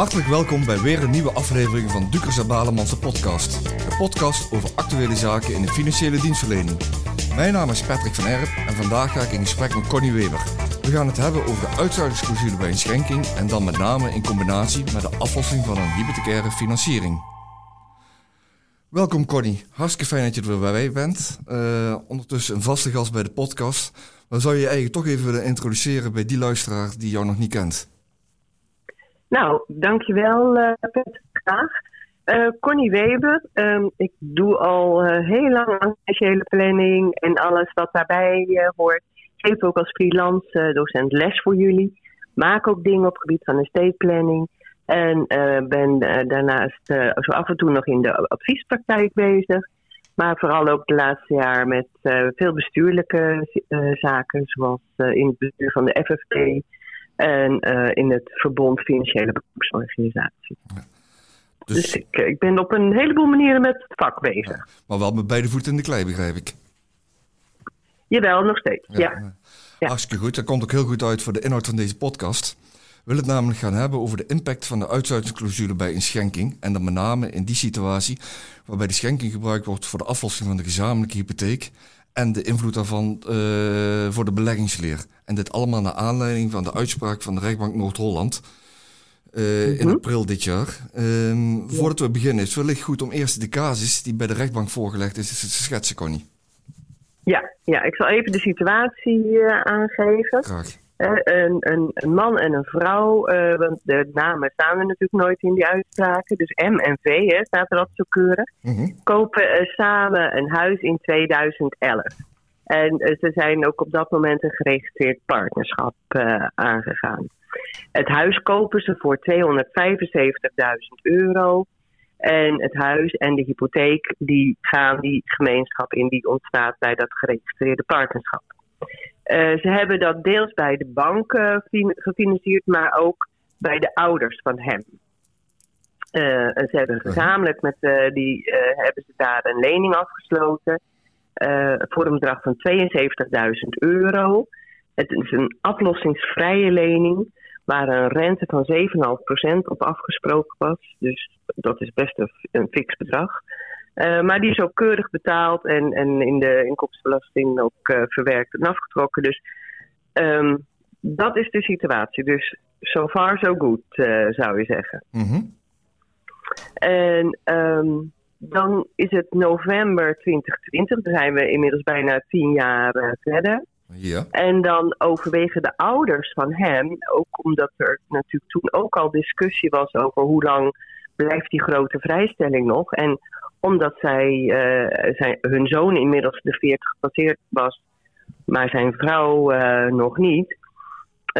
Hartelijk welkom bij weer een nieuwe aflevering van Dukers en Balemans podcast. De podcast over actuele zaken in de financiële dienstverlening. Mijn naam is Patrick van Erp en vandaag ga ik in gesprek met Connie Weber. We gaan het hebben over de uitsluitingsclausule bij een schenking en dan met name in combinatie met de aflossing van een hypothecaire financiering. Welkom Connie, hartstikke fijn dat je er weer bij bent. Uh, ondertussen een vaste gast bij de podcast. Maar zou je je eigenlijk toch even willen introduceren bij die luisteraar die jou nog niet kent? Nou, dankjewel uh, Patrick, graag. Uh, Connie Weber, um, ik doe al uh, heel lang aan financiële planning en alles wat daarbij hoort. Ik geef ook als freelance docent les voor jullie. Maak ook dingen op het gebied van estate planning. En ben daarnaast zo af en toe nog in de adviespraktijk bezig. Maar vooral ook de laatste jaar met veel bestuurlijke zaken, zoals in het bestuur van de FFP en in het Verbond Financiële Beroepsorganisatie. Ja. Dus, dus ik, ik, ben op een heleboel manieren met het vak bezig. maar wel met beide voeten in de klei, begrijp ik. Jawel, nog steeds, ja. ja. Hartstikke goed. Dat komt ook heel goed uit voor de inhoud van deze podcast. We willen het namelijk gaan hebben over de impact van de uitsluitingsclausule bij een schenking. En dan met name in die situatie waarbij de schenking gebruikt wordt voor de aflossing van de gezamenlijke hypotheek. En de invloed daarvan uh, voor de beleggingsleer. En dit allemaal naar aanleiding van de uitspraak van de rechtbank Noord-Holland uh, in mhm. april dit jaar. Um, voordat we beginnen, is het wellicht goed om eerst de casus die bij de rechtbank voorgelegd is, te schetsen, Connie. Ja, ja, ik zal even de situatie uh, aangeven. Graag. Een, een, een, man en een vrouw, want de namen staan er natuurlijk nooit in die uitspraken. Dus M en V hè, staat er altijd zo keurig. Mhm. Kopen samen een huis in 2011. En ze zijn ook op dat moment een geregistreerd partnerschap aangegaan. Het huis kopen ze voor 275.000 euro. En het huis en de hypotheek die gaan die gemeenschap in die ontstaat bij dat geregistreerde partnerschap. Uh, ze hebben dat deels bij de bank uh, gefinancierd, maar ook bij de ouders van hem. Uh, ze hebben gezamenlijk met die hebben ze daar een lening afgesloten voor een bedrag van 72.000 euro. Het is een aflossingsvrije lening waar een rente van 7,5% op afgesproken was. Dus dat is best een, een fix bedrag. Uh, maar die is ook keurig betaald en, en in de inkomstenbelasting ook uh, verwerkt en afgetrokken. Dus um, dat is de situatie. Dus so far so good, uh, zou je zeggen. Mm -hmm. En um, dan is het november 2020, dan zijn we inmiddels bijna tien jaar verder. Ja. En dan overwegen de ouders van hem, ook omdat er natuurlijk toen ook al discussie was over hoe lang blijft die grote vrijstelling nog. En omdat zij, uh, zijn, hun zoon inmiddels de 40 gepasseerd was, maar zijn vrouw uh, nog niet.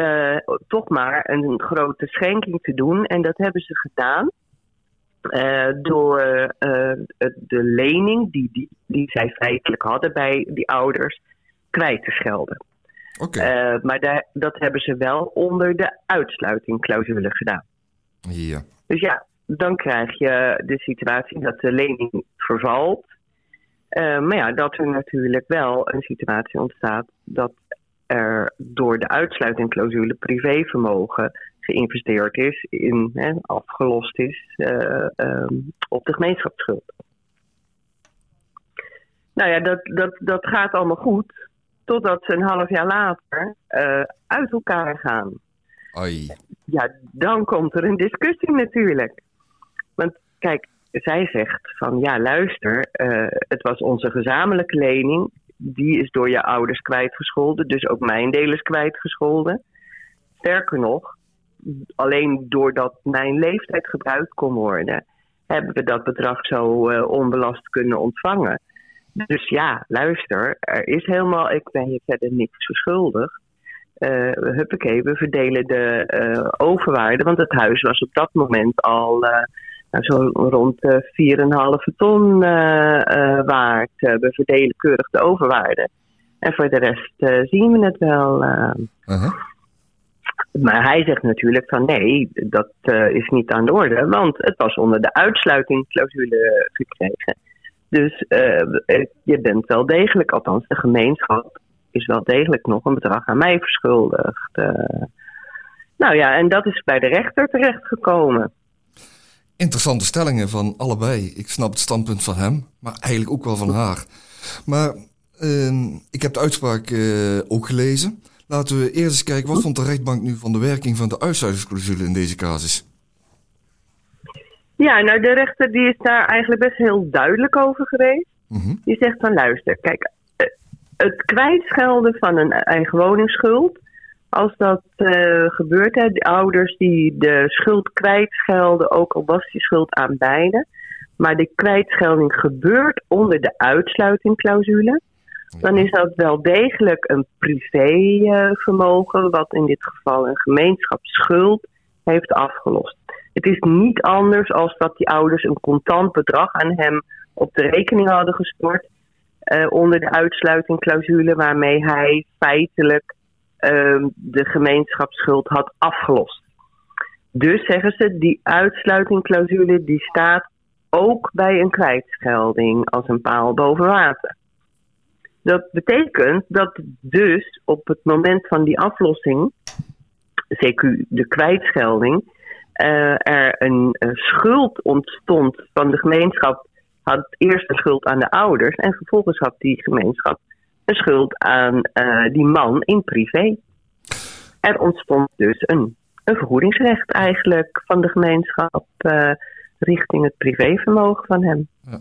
Uh, toch maar een grote schenking te doen. En dat hebben ze gedaan. door de lening die, die, die zij feitelijk hadden bij die ouders kwijt te schelden. Okay. Uh, maar daar, dat hebben ze wel onder de uitsluitingclausule gedaan. Ja. Dus ja, dan krijg je de situatie dat de lening vervalt. Uh, maar ja, dat er natuurlijk wel een situatie ontstaat dat er door de uitsluitingclausule privévermogen geïnvesteerd is, in, hè, afgelost is uh, um, op de gemeenschapsschuld. Nou ja, dat, dat, dat gaat allemaal goed. Totdat ze een half jaar later uh, uit elkaar gaan. Oei. Ja, dan komt er een discussie natuurlijk. Want kijk, zij zegt van ja, luister, uh, het was onze gezamenlijke lening. Die is door je ouders kwijtgescholden, dus ook mijn deel is kwijtgescholden. Sterker nog, alleen doordat mijn leeftijd gebruikt kon worden, hebben we dat bedrag zo uh, onbelast kunnen ontvangen. Dus ja, luister, er is helemaal, ik ben hier verder niks verschuldigd. Uh, huppakee, we verdelen de overwaarde, want het huis was op dat moment al nou, zo rond 4,5 ton waard. we verdelen keurig de overwaarde. En voor de rest zien we het wel. -huh. Maar hij zegt natuurlijk van nee, dat is niet aan de orde, want het was onder de uitsluitingclausule gekregen. Dus uh, je bent wel degelijk, althans de gemeenschap is wel degelijk nog een bedrag aan mij verschuldigd. Uh, Nou ja, en dat is bij de rechter terechtgekomen. Interessante stellingen van allebei. Ik snap het standpunt van hem, maar eigenlijk ook wel van haar. Maar uh, ik heb de uitspraak uh, ook gelezen. Laten we eerst eens kijken, wat vond de rechtbank nu van de werking van de uitsluitingsclausule in deze casus? Ja, nou de rechter die is daar eigenlijk best heel duidelijk over geweest. Mm Die zegt van luister, kijk, eh, het kwijtschelden van een eigen woningsschuld, als dat uh, gebeurt, hè, de ouders die de schuld kwijtschelden, ook al was die schuld aan beide, maar de kwijtschelding gebeurt onder de uitsluitingclausule, dan is dat wel degelijk een privévermogen, wat in dit geval een gemeenschapsschuld heeft afgelost. Het is niet anders als dat die ouders een contant bedrag aan hem op de rekening hadden gestort uh, onder de uitsluitingclausule waarmee hij feitelijk de gemeenschapsschuld had afgelost. Dus zeggen ze, die uitsluitingclausule die staat ook bij een kwijtschelding als een paal boven water. Dat betekent dat dus op het moment van die aflossing, CQ de kwijtschelding, uh, er een, een, schuld ontstond van de gemeenschap. Had eerst een schuld aan de ouders en vervolgens had die gemeenschap een schuld aan uh, die man in privé. Er ontstond dus een, een vergoedingsrecht eigenlijk van de gemeenschap uh, richting het privévermogen van hem. Ja.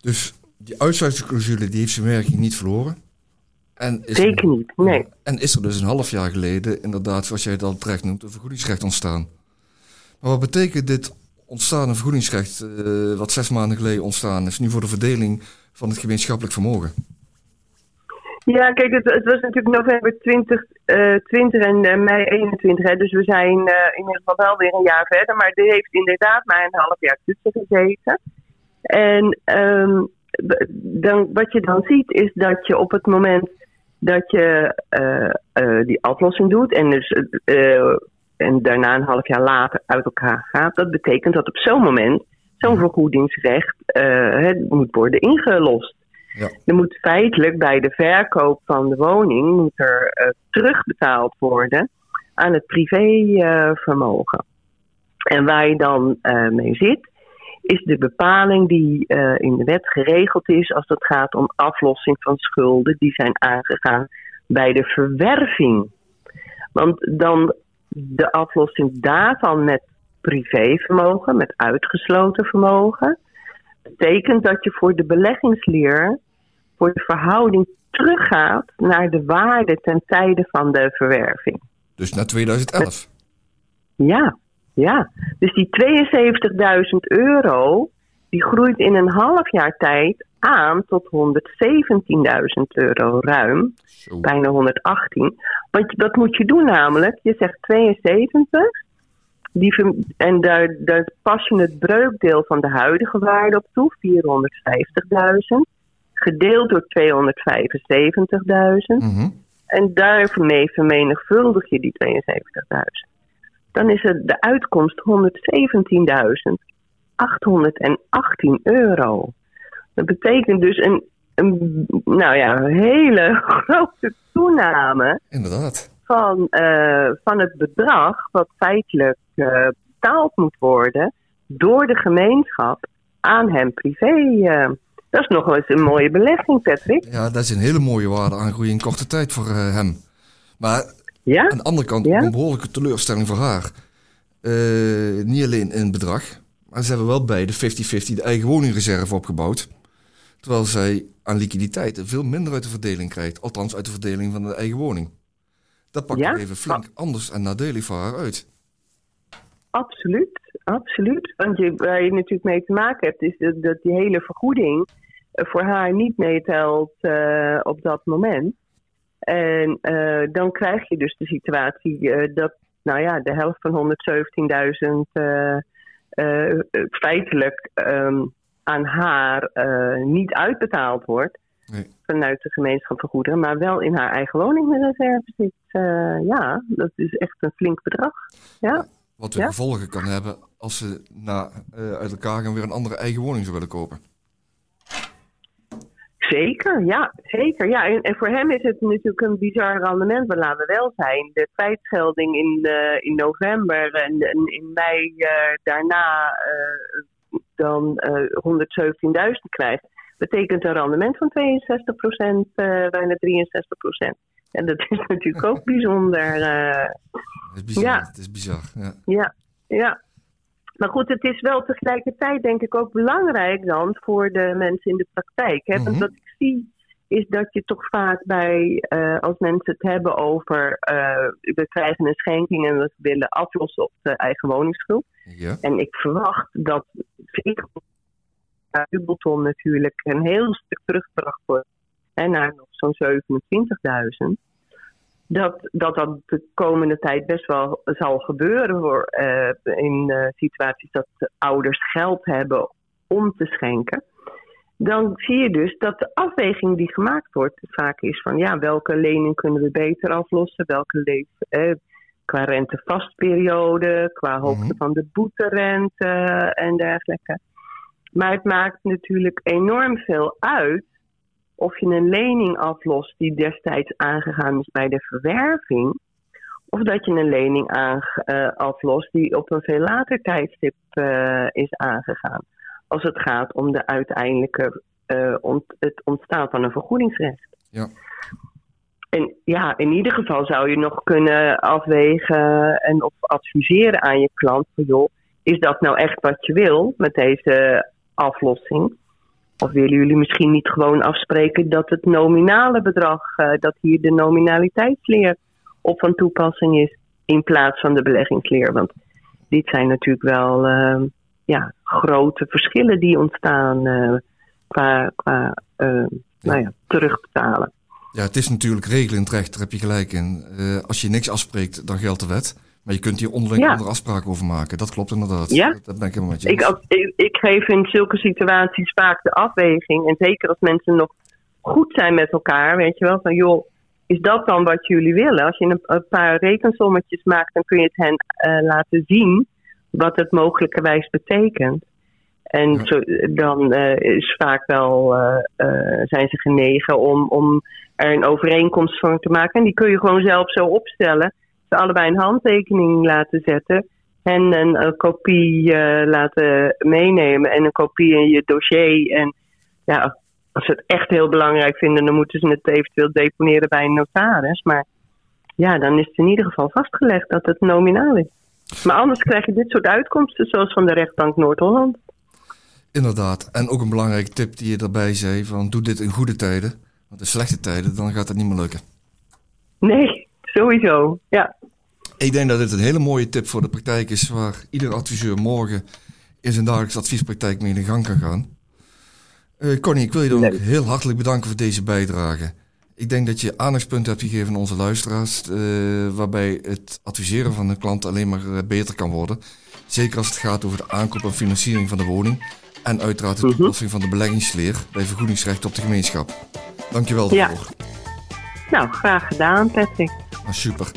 Dus die uitsluitingsclausule die heeft zijn werking niet verloren. En is Zeker niet, nee. En is er dus een half jaar geleden inderdaad, zoals jij het al terecht noemt, een vergoedingsrecht ontstaan. Maar wat betekent dit ontstaande vergoedingsrecht, uh, wat zes maanden geleden ontstaan is, nu voor de verdeling van het gemeenschappelijk vermogen? Ja, kijk, het, het was natuurlijk november 2020 uh, en uh, mei 21, hè, dus we zijn uh, in ieder geval wel weer een jaar verder. Maar dit heeft inderdaad maar een half jaar tussen gezeten. En um, dan, wat je dan ziet is dat je op het moment dat je die aflossing doet en dus en daarna een half jaar later uit elkaar gaat, dat betekent dat op zo'n moment zo'n vergoedingsrecht uh, moet worden ingelost. Ja. Moet feitelijk bij de verkoop van de woning moet er uh, terugbetaald worden aan het privévermogen. En waar je dan uh, mee zit, is de bepaling die in de wet geregeld is als het gaat om aflossing van schulden die zijn aangegaan bij de verwerving. Want dan de aflossing daarvan met privévermogen, met uitgesloten vermogen, betekent dat je voor de beleggingsleer, voor de verhouding teruggaat naar de waarde ten tijde van de verwerving. Dus naar 2011? Ja, ja. Dus die 72.000 euro, die groeit in een half jaar tijd aan tot 117.000 euro ruim. Bijna 118. Want dat moet je doen namelijk. Je zegt 72. Die, en daar, daar pas je het breukdeel van de huidige waarde op toe, 450.000. Gedeeld door 275.000. Mm En daarmee vermenigvuldig je die 72.000. Dan is het de uitkomst 117.818 euro. Dat betekent dus een, een nou ja, een hele grote toename. Inderdaad. Van, uh, van het bedrag wat feitelijk uh, betaald moet worden door de gemeenschap aan hem privé. Uh, dat is nog wel eens een mooie belegging, Patrick. Ja, dat is een hele mooie waarde aangroei in korte tijd voor hem. Maar ja? aan de andere kant ja? een behoorlijke teleurstelling voor haar. niet alleen in het bedrag, maar ze hebben wel bij de 50-50 de eigen woningreserve opgebouwd. Terwijl zij aan liquiditeit veel minder uit de verdeling krijgt. Althans uit de verdeling van de eigen woning. Dat pakt ja? even flink anders en nadelig voor haar uit. Absoluut, absoluut. Want je, waar je natuurlijk mee te maken hebt, is dat, dat die hele vergoeding eh, voor haar niet meetelt uh, op dat moment. En uh, dan krijg je dus de situatie uh, dat nou ja, de helft van 117.000 feitelijk um, aan haar niet uitbetaald wordt nee. vanuit de gemeenschap van goederen, maar wel in haar eigen woningreserve zit. Uh, ja, dat is echt een flink bedrag. Ja. Wat weer gevolgen kan hebben als ze na, uit elkaar gaan weer een andere eigen woning zou willen kopen. Zeker, ja, zeker. Ja, en, en, voor hem is het natuurlijk een bizar rendement, maar laten we wel zijn. De kwijtschelding in, uh, in november en, en in mei uh, daarna uh, dan 117.000 krijgt, betekent een rendement van 62 procent, bijna 63 procent. En dat is natuurlijk ook bijzonder. het is bizar, ja. het is bizar. Ja. ja, ja. Maar goed, het is wel tegelijkertijd denk ik ook belangrijk dan voor de mensen in de praktijk. Hè? Want mhm. wat ik zie is dat je toch vaak bij, uh, als mensen het hebben over uh, we krijgen een schenking en we willen aflossen op de eigen woningsschuld. Ja. En ik verwacht dat Dubbelton natuurlijk een heel stuk teruggebracht wordt en naar nog zo'n 27.000 dat, dat dat de komende tijd best wel zal gebeuren voor, uh, in uh, situaties dat ouders geld hebben om te schenken. Dan zie je dus dat de afweging die gemaakt wordt vaak is van ja, welke lening kunnen we beter aflossen, welke leef, eh, qua rentevastperiode, qua hoogte mhm. van de boeterente en dergelijke. Maar het maakt natuurlijk enorm veel uit of je een lening aflost die destijds aangegaan is bij de verwerving, of dat je een lening aan, uh, aflost die op een veel later tijdstip uh, is aangegaan. Als het gaat om de uiteindelijke uh, ont, het ontstaan van een vergoedingsrecht. Ja. En ja, in ieder geval zou je nog kunnen afwegen en of adviseren aan je klant van joh, is dat nou echt wat je wil met deze aflossing? Of willen jullie misschien niet gewoon afspreken dat het nominale bedrag, uh, dat hier de nominaliteitsleer op van toepassing is, in plaats van de beleggingsleer? Want dit zijn natuurlijk wel uh, ja, grote verschillen die ontstaan uh, qua, qua ja. Nou ja, terugbetalen. Ja, het is natuurlijk regelend recht, daar heb je gelijk in. als je niks afspreekt, dan geldt de wet. Maar je kunt hier onderling andere afspraken over maken. Dat klopt inderdaad. Ja? Dat, ben ik helemaal met je ik, ik, ik, geef in zulke situaties vaak de afweging. En zeker als mensen nog goed zijn met elkaar. Weet je wel, van joh, is dat dan wat jullie willen? Als je een, een paar rekensommetjes maakt, dan kun je het hen uh, laten zien wat het mogelijkerwijs betekent. En zo, dan uh, is vaak wel, uh, zijn ze genegen om, om er een overeenkomst van te maken. En die kun je gewoon zelf zo opstellen allebei een handtekening laten zetten. En een, een kopie uh, laten meenemen en een kopie in je dossier. En ja, als ze het echt heel belangrijk vinden, dan moeten ze het eventueel deponeren bij een notaris. Maar ja, dan is het in ieder geval vastgelegd dat het nominaal is. Maar anders krijg je dit soort uitkomsten, zoals van de rechtbank Noord-Holland. Inderdaad. En ook een belangrijke tip die je daarbij zei: van doe dit in goede tijden. Want in slechte tijden, dan gaat het niet meer lukken. Nee, sowieso. Ja. Ik denk dat dit een hele mooie tip voor de praktijk is, waar ieder adviseur morgen in zijn dagelijkse adviespraktijk mee in de gang kan gaan. Uh, Connie, ik wil je dan ook heel hartelijk bedanken voor deze bijdrage. Ik denk dat je aandachtspunten hebt gegeven aan onze luisteraars, uh, waarbij het adviseren van de klant alleen maar uh, beter kan worden. Zeker als het gaat over de aankoop en financiering van de woning. En uiteraard de mhm. toepassing van de beleggingsleer bij vergoedingsrecht op de gemeenschap. Dankjewel daarvoor. Ja. Nou, graag gedaan, Patrick. Ah, super.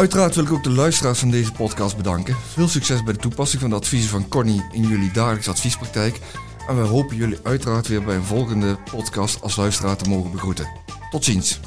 Uiteraard wil ik ook de luisteraars van deze podcast bedanken. Veel succes bij de toepassing van de adviezen van Connie in jullie dagelijkse adviespraktijk. En we hopen jullie uiteraard weer bij een volgende podcast als luisteraar te mogen begroeten. Tot ziens.